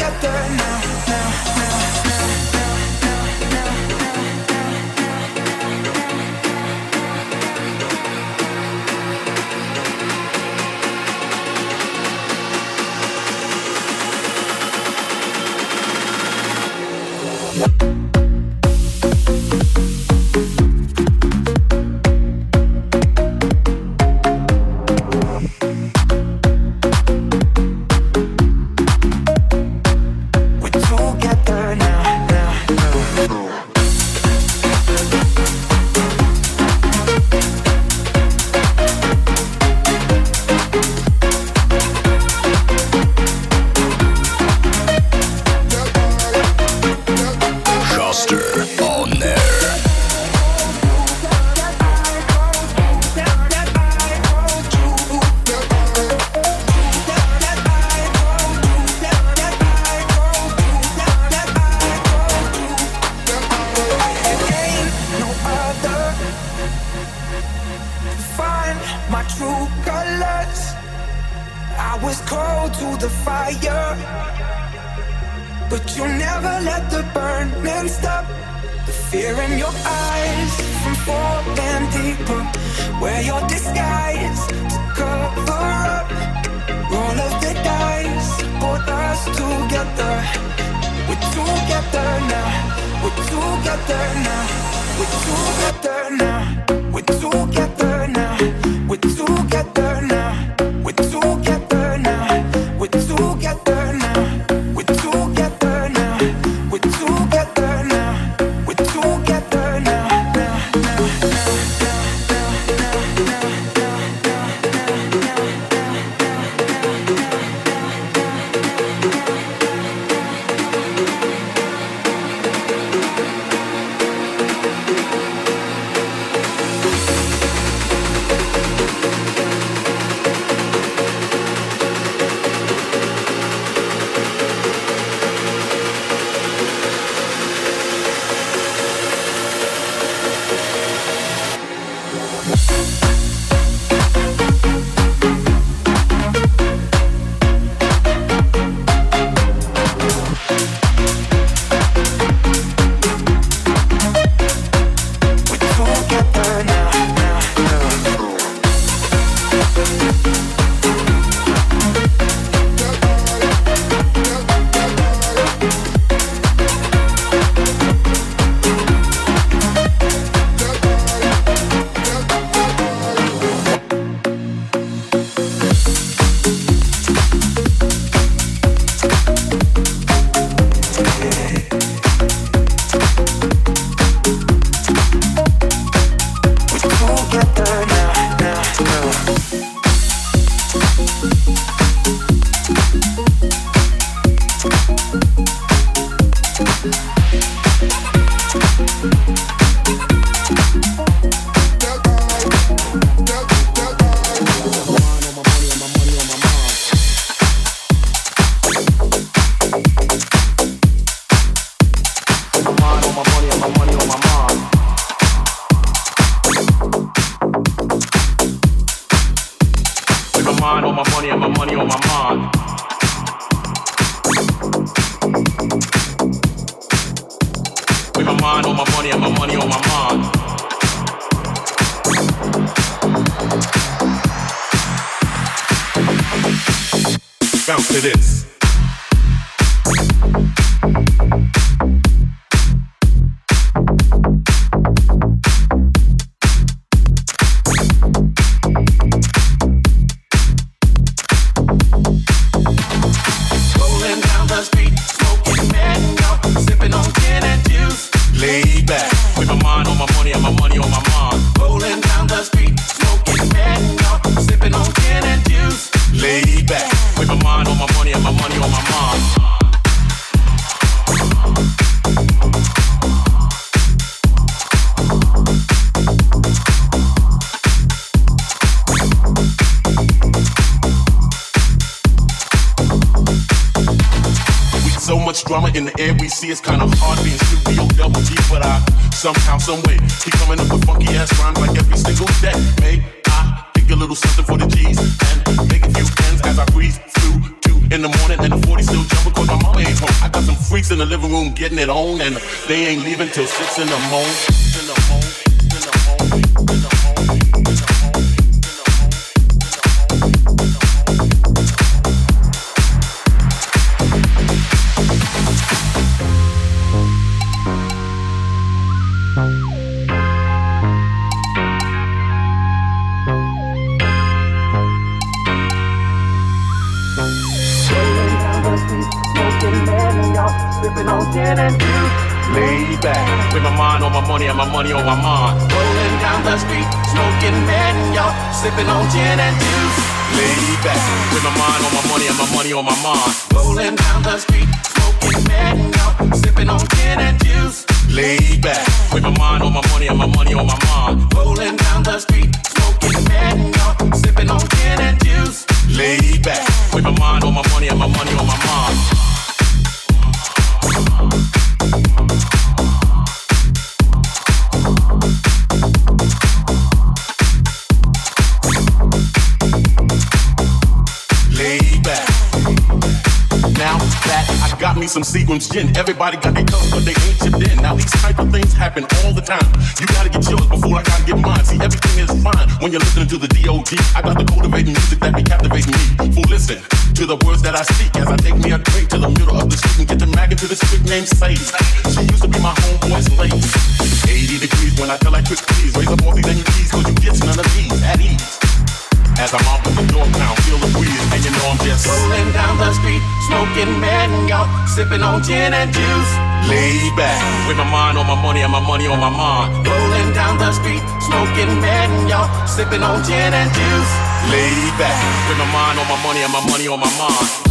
get é now better now. We're too better now. Money and my money on my mind. Rolling down the street, smoking man, y'all, sipping on gin and juice. Lay back, with my mind on my money and my money on my mind. Some Seagram's gin. Everybody got their colors, but they ain't your den. Now these type of things happen all the time. You gotta get yours before I gotta get mine. See, everything is fine when you're listening to the D.O.G. I got the cultivating music that be captivating me. Fool, listen to the words that I speak as I take me a drink to the middle of the street and get the mag into this chick named Sadie. She used to be my homeboy's lady. 80 degrees when I tell her quick please raise up these and you keys, cause you get none of these at ease. As I'm off with the door now, feel the breeze, and you know I'm just rolling down the street, smoking mango, sipping on gin and juice. Lay back, with my mind on my money and my money on my mind. Rolling down the street, smoking mango, sipping on gin and juice. Lay back, with my mind on my money and my money on my mind.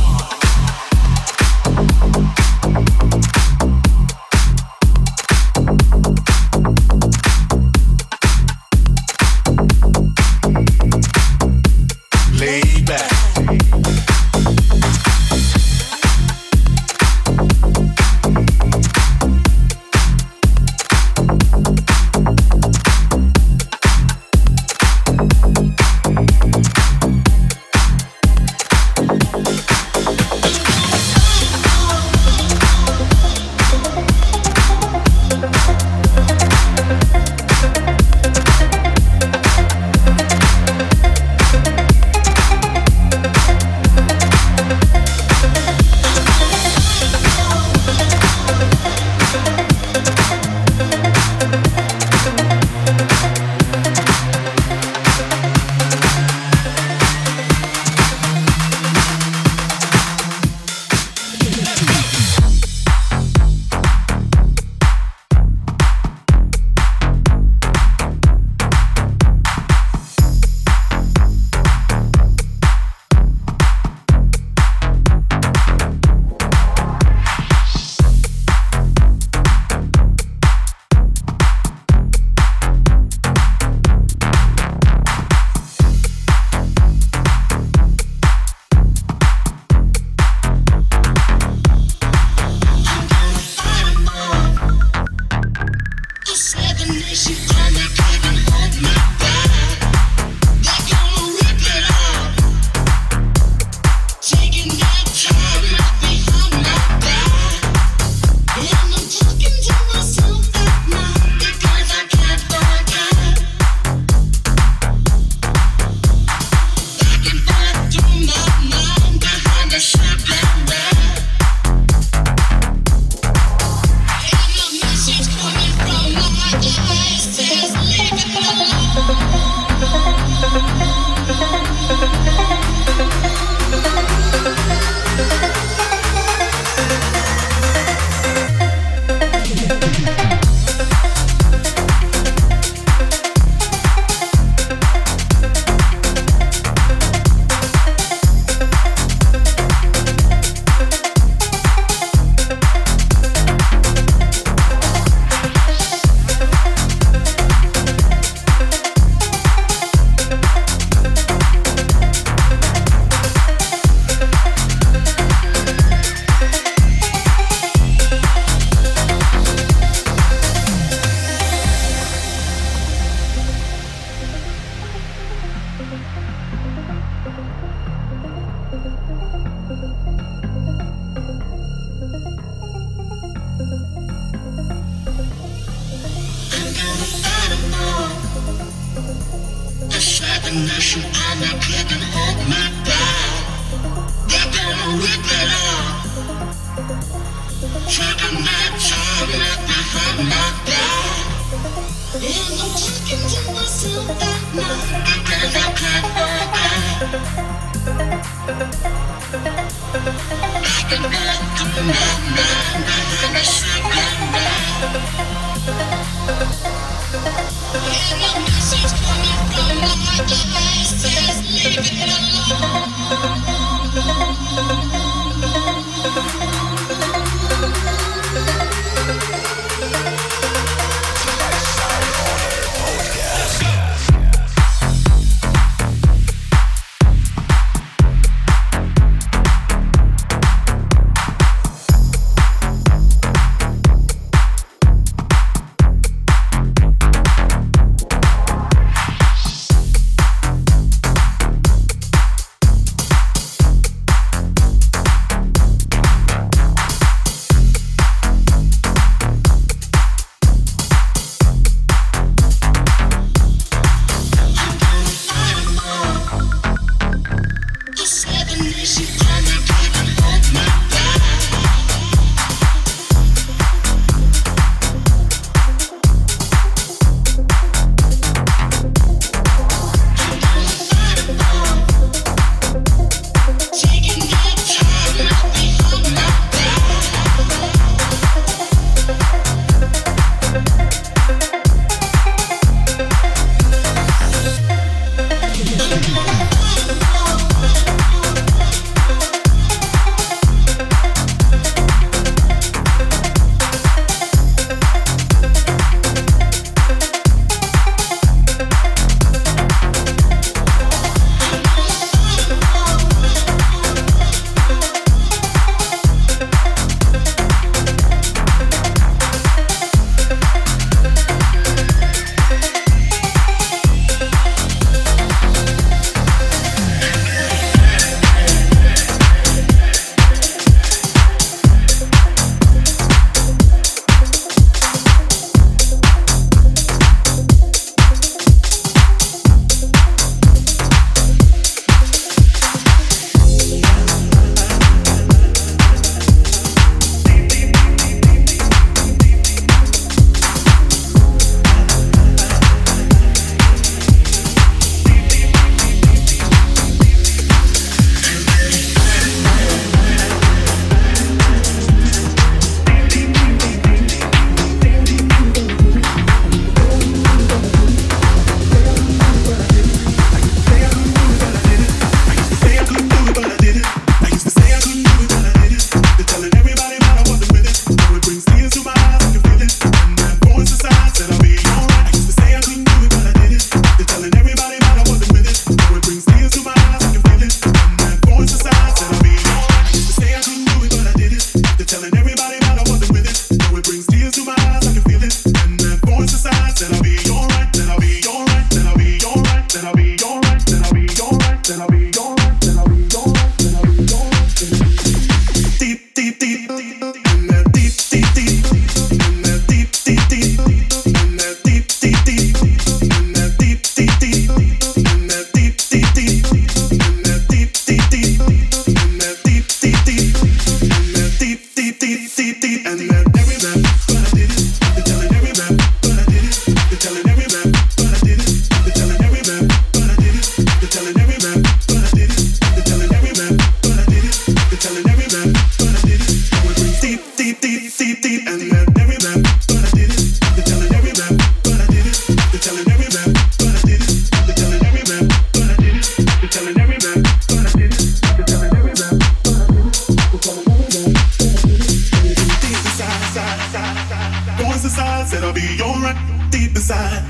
inside,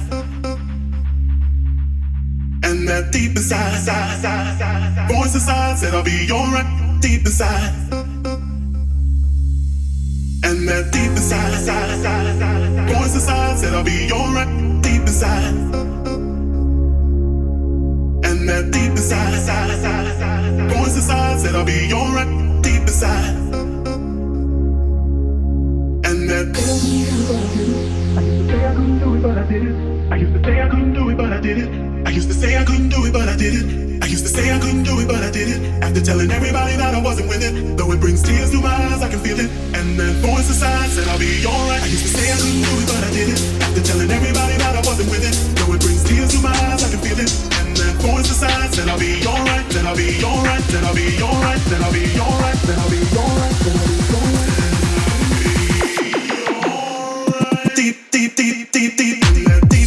and that deep inside, inside, inside, inside voice inside said I'll be alright. Deep inside, and that deep inside, inside, inside, inside voice inside said I'll be alright. Deep inside, and that deep inside, inside, inside, inside voice inside said I'll be alright. Deep inside, and that say I couldn't do it, but I did it. I used to say I couldn't do it, but I did it. I used to say I couldn't do it, but I did it. I used to say I couldn't do it, but I did it. After telling everybody that I wasn't with it, though it brings tears to my eyes, I can feel it. And that voice inside said I'll be alright. I used to say I couldn't do it, but I did it. After telling everybody that I wasn't with it, though it brings tears to my eyes, I can feel it. And that voice inside said I'll be alright, then I'll be alright, then I'll be alright, then I'll be alright, then I'll be alright, then I'll be alright. Deep, deep, deep, deep, deep.